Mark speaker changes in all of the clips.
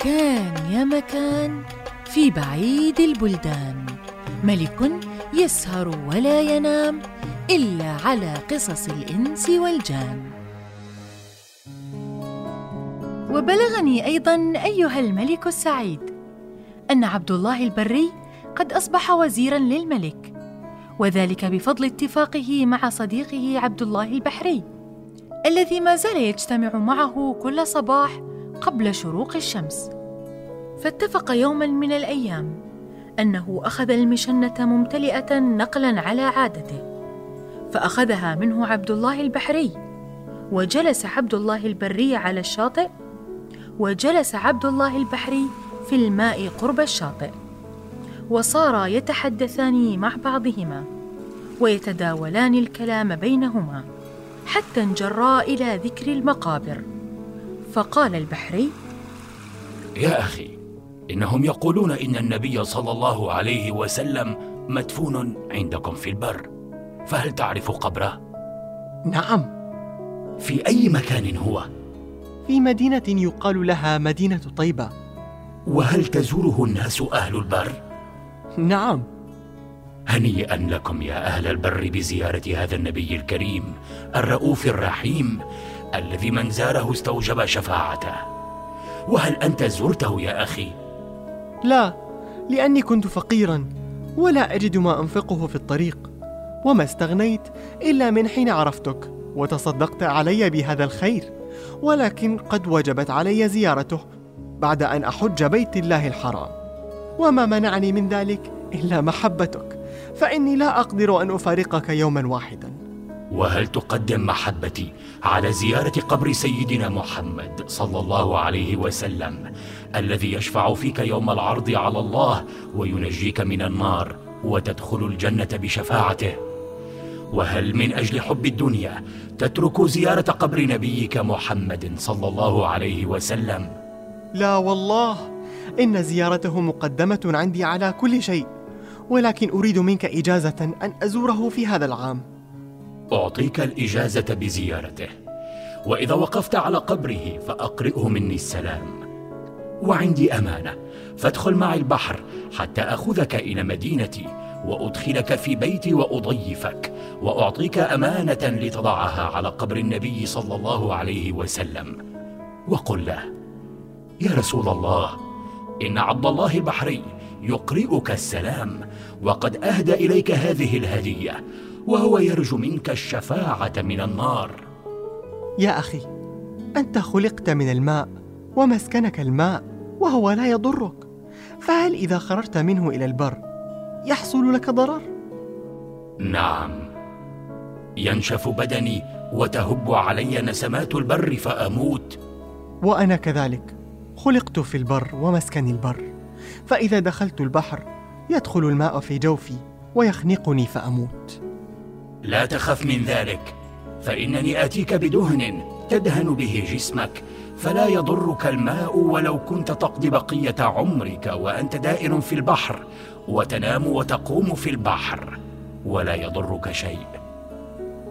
Speaker 1: كان يا مكان في بعيد البلدان. ملك يسهر ولا ينام إلا على قصص الإنس والجان. وبلغني أيضا أيها الملك السعيد أن عبد الله البري قد أصبح وزيرا للملك وذلك بفضل اتفاقه مع صديقه عبد الله البحري الذي ما زال يجتمع معه كل صباح قبل شروق الشمس. فاتفق يوما من الأيام أنه أخذ المشنة ممتلئة نقلا على عادته فأخذها منه عبد الله البحري وجلس عبد الله البري على الشاطئ وجلس عبد الله البحري في الماء قرب الشاطئ وصارا يتحدثان مع بعضهما ويتداولان الكلام بينهما حتى انجرا إلى ذكر المقابر. فقال البحري
Speaker 2: يا أخي إنهم يقولون إن النبي صلى الله عليه وسلم مدفون عندكم في البر فهل تعرف قبره؟
Speaker 3: نعم.
Speaker 2: في أي مكان هو؟
Speaker 3: في مدينة يقال لها مدينة طيبة.
Speaker 2: وهل تزوره الناس أهل البر؟
Speaker 3: نعم.
Speaker 2: هنيئا لكم يا أهل البر بزيارة هذا النبي الكريم الرؤوف الرحيم. الذي من زاره استوجب شفاعته. وهل أنت زرته يا أخي؟
Speaker 3: لا لأني كنت فقيرا ولا أجد ما أنفقه في الطريق. وما استغنيت إلا من حين عرفتك وتصدقت علي بهذا الخير. ولكن قد وجبت علي زيارته بعد أن أحج بيت الله الحرام. وما منعني من ذلك إلا محبتك. فإني لا أقدر أن أفارقك يوما واحدا.
Speaker 2: وهل تقدم محبتي على زيارة قبر سيدنا محمد صلى الله عليه وسلم الذي يشفع فيك يوم العرض على الله وينجيك من النار وتدخل الجنة بشفاعته؟ وهل من أجل حب الدنيا تترك زيارة قبر نبيك محمد صلى الله عليه وسلم؟
Speaker 3: لا والله إن زيارته مقدمة عندي على كل شيء ولكن أريد منك إجازة أن أزوره في هذا العام.
Speaker 2: أعطيك الإجازة بزيارته. وإذا وقفت على قبره فأقرئه مني السلام. وعندي أمانة فادخل معي البحر حتى أخذك إلى مدينتي وأدخلك في بيتي وأضيفك وأعطيك أمانة لتضعها على قبر النبي صلى الله عليه وسلم. وقل له يا رسول الله إن عبد الله البحري يقرئك السلام وقد اهدى إليك هذه الهدية وهو يرجو منك الشفاعة من النار.
Speaker 3: يا أخي أنت خلقت من الماء ومسكنك الماء وهو لا يضرك. فهل إذا خرجت منه إلى البر يحصل لك ضرر؟
Speaker 2: نعم. ينشف بدني وتهب علي نسمات البر فأموت.
Speaker 3: وأنا كذلك خلقت في البر ومسكن البر. فإذا دخلت البحر يدخل الماء في جوفي ويخنقني فأموت.
Speaker 2: لا تخف من ذلك فإنني آتيك بدهن تدهن به جسمك فلا يضرك الماء ولو كنت تقضي بقية عمرك وأنت دائر في البحر وتنام وتقوم في البحر ولا يضرك شيء.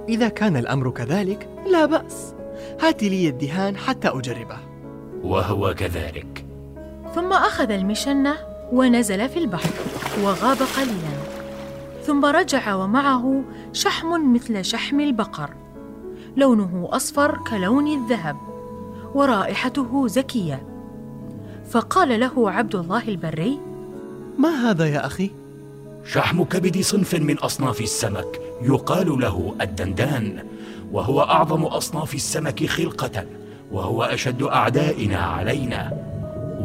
Speaker 3: إذا كان الأمر كذلك لا بأس. هات لي الدهان حتى أجربه.
Speaker 2: وهو كذلك.
Speaker 1: ثم أخذ المشنة ونزل في البحر وغاب قليلا. ثم رجع ومعه شحم مثل شحم البقر. لونه أصفر كلون الذهب ورائحته زكية. فقال له عبد الله البري
Speaker 3: ما هذا يا أخي؟
Speaker 2: شحم كبد صنف من أصناف السمك يقال له الدندان وهو أعظم أصناف السمك خلقة وهو أشد أعدائنا علينا.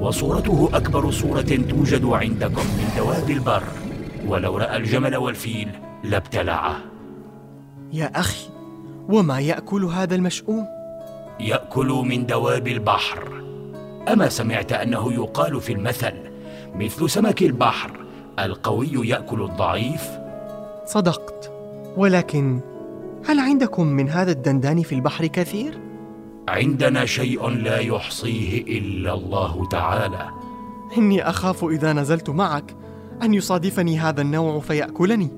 Speaker 2: وصورته أكبر صورة توجد عندكم من دواب البر. ولو رأى الجمل والفيل لابتلعه.
Speaker 3: يا أخي وما يأكل هذا المشؤوم؟
Speaker 2: يأكل من دواب البحر. أما سمعت أنه يقال في المثل مثل سمك البحر القوي يأكل الضعيف؟
Speaker 3: صدقت. ولكن هل عندكم من هذا الدندان في البحر كثير؟
Speaker 2: عندنا شيء لا يحصيه إلا الله تعالى.
Speaker 3: إني أخاف إذا نزلت معك. أن يصادفني هذا النوع فيأكلني.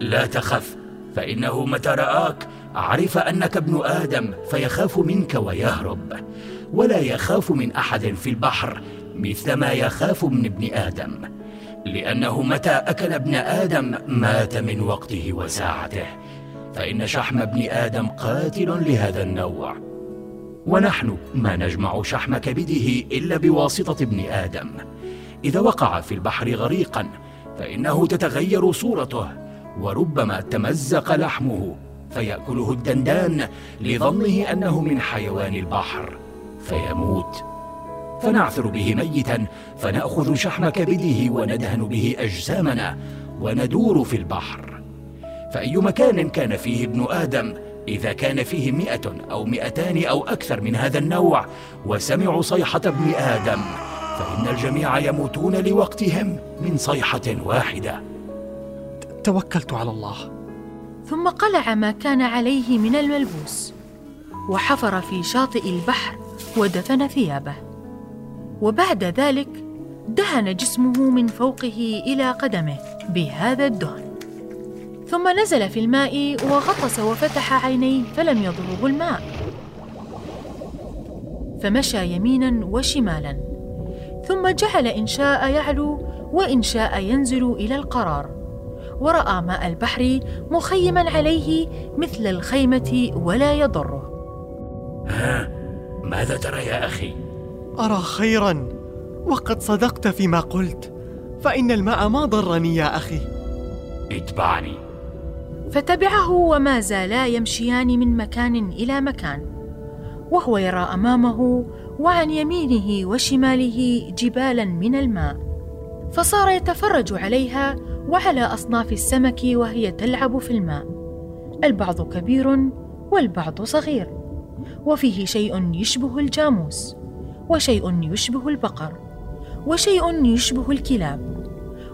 Speaker 2: لا تخف فإنه متى رآك عرف أنك ابن آدم فيخاف منك ويهرب ولا يخاف من أحد في البحر مثل ما يخاف من ابن آدم لأنه متى أكل ابن آدم مات من وقته وساعته فإن شحم ابن آدم قاتل لهذا النوع. ونحن ما نجمع شحم كبده إلا بواسطة ابن آدم. إذا وقع في البحر غريقا فإنه تتغير صورته وربما تمزق لحمه فيأكله الدندان لظنه أنه من حيوان البحر فيموت. فنعثر به ميتا فنأخذ شحم كبده وندهن به أجسامنا وندور في البحر. فأي مكان كان فيه ابن آدم إذا كان فيه مئة أو مئتان أو أكثر من هذا النوع وسمعوا صيحة ابن آدم. فإن الجميع يموتون لوقتهم من صيحة واحدة.
Speaker 3: توكلت على الله.
Speaker 1: ثم قلع ما كان عليه من الملبوس وحفر في شاطئ البحر ودفن ثيابه. وبعد ذلك دهن جسمه من فوقه إلى قدمه بهذا الدهن. ثم نزل في الماء وغطس وفتح عينيه فلم يضره الماء. فمشى يمينا وشمالا. ثم جعل إن شاء يعلو وإن شاء ينزل إلى القرار. ورأى ماء البحر مخيما عليه مثل الخيمة ولا يضره
Speaker 2: ها ماذا ترى يا أخي؟
Speaker 3: أرى خيرا وقد صدقت فيما قلت فإن الماء ما ضرني يا أخي.
Speaker 2: اتبعني.
Speaker 1: فتبعه وما زالا يمشيان من مكان إلى مكان وهو يرى أمامه وعن يمينه وشماله جبالا من الماء فصار يتفرج عليها وعلى أصناف السمك وهي تلعب في الماء البعض كبير والبعض صغير وفيه شيء يشبه الجاموس وشيء يشبه البقر وشيء يشبه الكلاب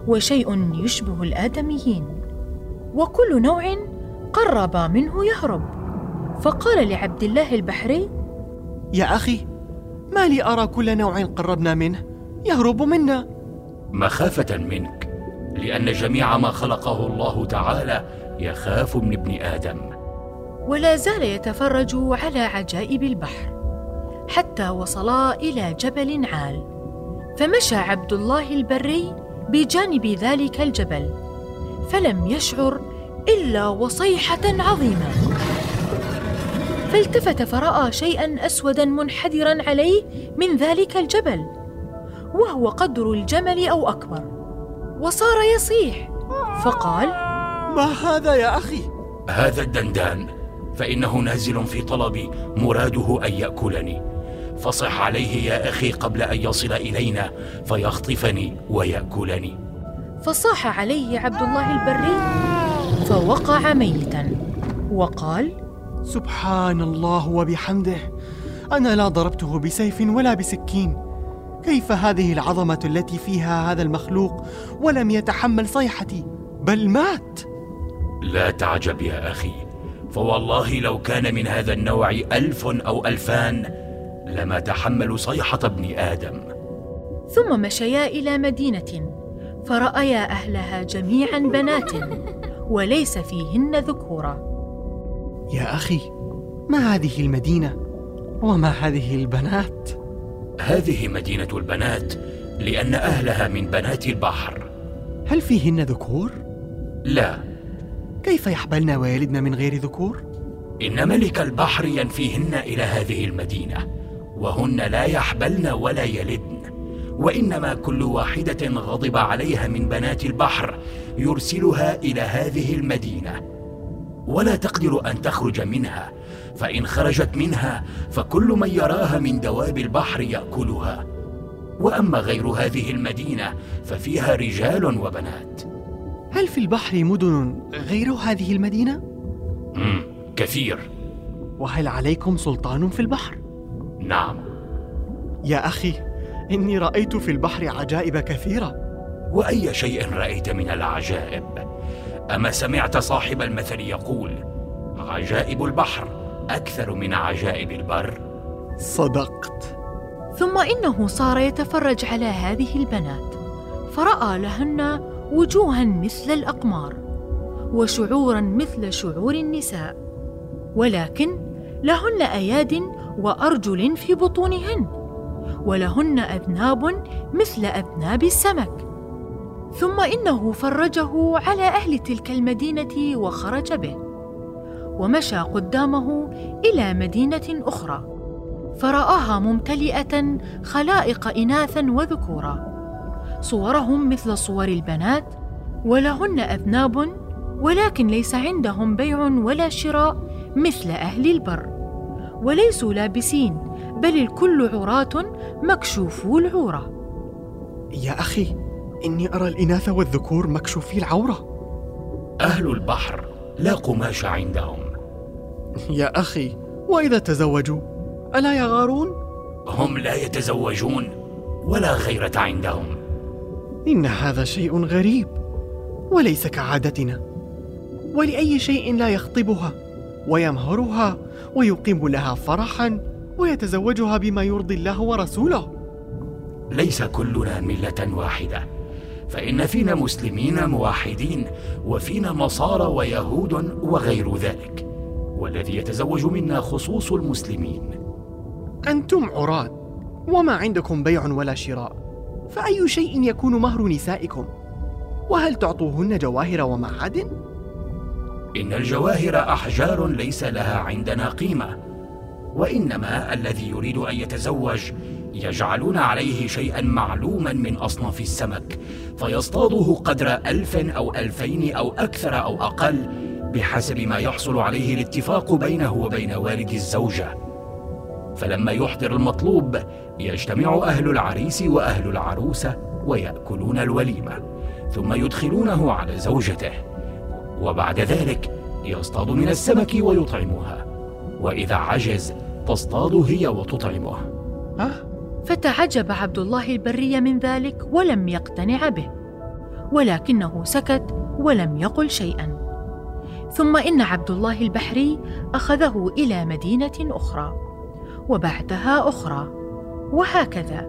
Speaker 1: وشيء يشبه الآدميين وكل نوع قرب منه يهرب. فقال لعبد الله البحري
Speaker 3: يا أخي ما لي أرى كل نوع قربنا منه. يهرب منا.
Speaker 2: مخافة منك لأن جميع ما خلقه الله تعالى يخاف من ابن آدم.
Speaker 1: ولا زال يتفرج على عجائب البحر حتى وصلا إلى جبل عال. فمشى عبد الله البري بجانب ذلك الجبل فلم يشعر إلا وصيحة عظيمة. فالتفت فراى شيئا اسودا منحدرا عليه من ذلك الجبل وهو قدر الجمل أو أكبر. وصار يصيح فقال
Speaker 3: ما هذا يا أخي؟
Speaker 2: هذا الدندان فإنه نازل في طلبي مراده أن يأكلني. فصح عليه يا أخي قبل أن يصل إلينا فيخطفني ويأكلني.
Speaker 1: فصاح عليه عبد الله البري فوقع ميتا وقال
Speaker 3: سبحان الله وبحمده. أنا لا ضربته بسيف ولا بسكين. كيف هذه العظمة التي فيها هذا المخلوق ولم يتحمل صيحتي؟ بل مات.
Speaker 2: لا تعجب يا أخي. فوالله لو كان من هذا النوع ألف أو ألفان لما تحملوا صيحة ابن آدم.
Speaker 1: ثم مشيا إلى مدينة فرأيا أهلها جميعا بنات وليس فيهن ذكورا.
Speaker 3: يا أخي ما هذه المدينة؟ وما هذه البنات؟
Speaker 2: هذه مدينة البنات لأن أهلها من بنات البحر.
Speaker 3: هل فيهن ذكور؟
Speaker 2: لا.
Speaker 3: كيف يحبلن ويلدن من غير ذكور؟
Speaker 2: إن ملك البحر ينفيهن إلى هذه المدينة وهن لا يحبلن ولا يلدن. وإنما كل واحدة غضب عليها من بنات البحر يرسلها إلى هذه المدينة. ولا تقدر أن تخرج منها فإن خرجت منها فكل من يراها من دواب البحر يأكلها وأما غير هذه المدينة ففيها رجال وبنات
Speaker 3: هل في البحر مدن غير هذه المدينة؟
Speaker 2: مم. كثير
Speaker 3: وهل عليكم سلطان في البحر؟
Speaker 2: نعم
Speaker 3: يا أخي إني رأيت في البحر عجائب كثيرة
Speaker 2: وأي شيء رأيت من العجائب أما سمعت صاحب المثل يقول عجائب البحر أكثر من عجائب البر.
Speaker 3: صدقت.
Speaker 1: ثم إنه صار يتفرج على هذه البنات فرأى لهن وجوها مثل الأقمار وشعورا مثل شعور النساء ولكن لهن أياد وأرجل في بطونهن ولهن أذناب مثل أذناب السمك. ثم إنه فرجه على أهل تلك المدينة وخرج به ومشى قدامه إلى مدينة أخرى فرآها ممتلئة خلائق إناثا وذكورا صورهم مثل صور البنات ولهن أذناب ولكن ليس عندهم بيع ولا شراء مثل أهل البر وليسوا لابسين بل الكل عراة مكشوفو العورة.
Speaker 3: يا أخي إني أرى الإناث والذكور مكشوفي العورة.
Speaker 2: أهل البحر لا قماش عندهم.
Speaker 3: يا أخي وإذا تزوجوا؟ ألا يغارون؟
Speaker 2: هم لا يتزوجون ولا غيرة عندهم.
Speaker 3: إن هذا شيء غريب وليس كعادتنا. ولأي شيء لا يخطبها ويمهرها ويقيم لها فرحا ويتزوجها بما يرضي الله ورسوله.
Speaker 2: ليس كلنا ملة واحدة. فإن فينا مسلمين موحدين وفينا نصارى ويهود وغير ذلك والذي يتزوج منا خصوص المسلمين
Speaker 3: أنتم عراة وما عندكم بيع ولا شراء فأي شيء يكون مهر نسائكم؟ وهل تعطوهن جواهر ومعادن؟
Speaker 2: إن الجواهر أحجار ليس لها عندنا قيمة وإنما الذي يريد أن يتزوج يجعلون عليه شيئا معلوما من أصناف السمك فيصطاده قدر ألف أو ألفين أو أكثر أو أقل بحسب ما يحصل عليه الاتفاق بينه وبين والد الزوجة. فلما يحضر المطلوب يجتمع أهل العريس وأهل العروسة ويأكلون الوليمة ثم يدخلونه على زوجته. وبعد ذلك يصطاد من السمك ويطعمها. وإذا عجز تصطاد هي وتطعمه.
Speaker 3: أه؟
Speaker 1: فتعجب عبد الله البري من ذلك ولم يقتنع به ولكنه سكت ولم يقل شيئا. ثم إن عبد الله البحري أخذه إلى مدينة أخرى وبعدها أخرى وهكذا.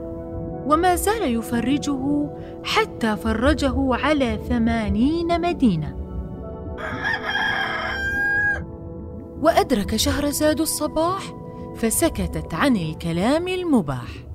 Speaker 1: وما زال يفرجه حتى فرجه على ثمانين مدينة. وأدرك شهرزاد الصباح فسكتت عن الكلام المباح.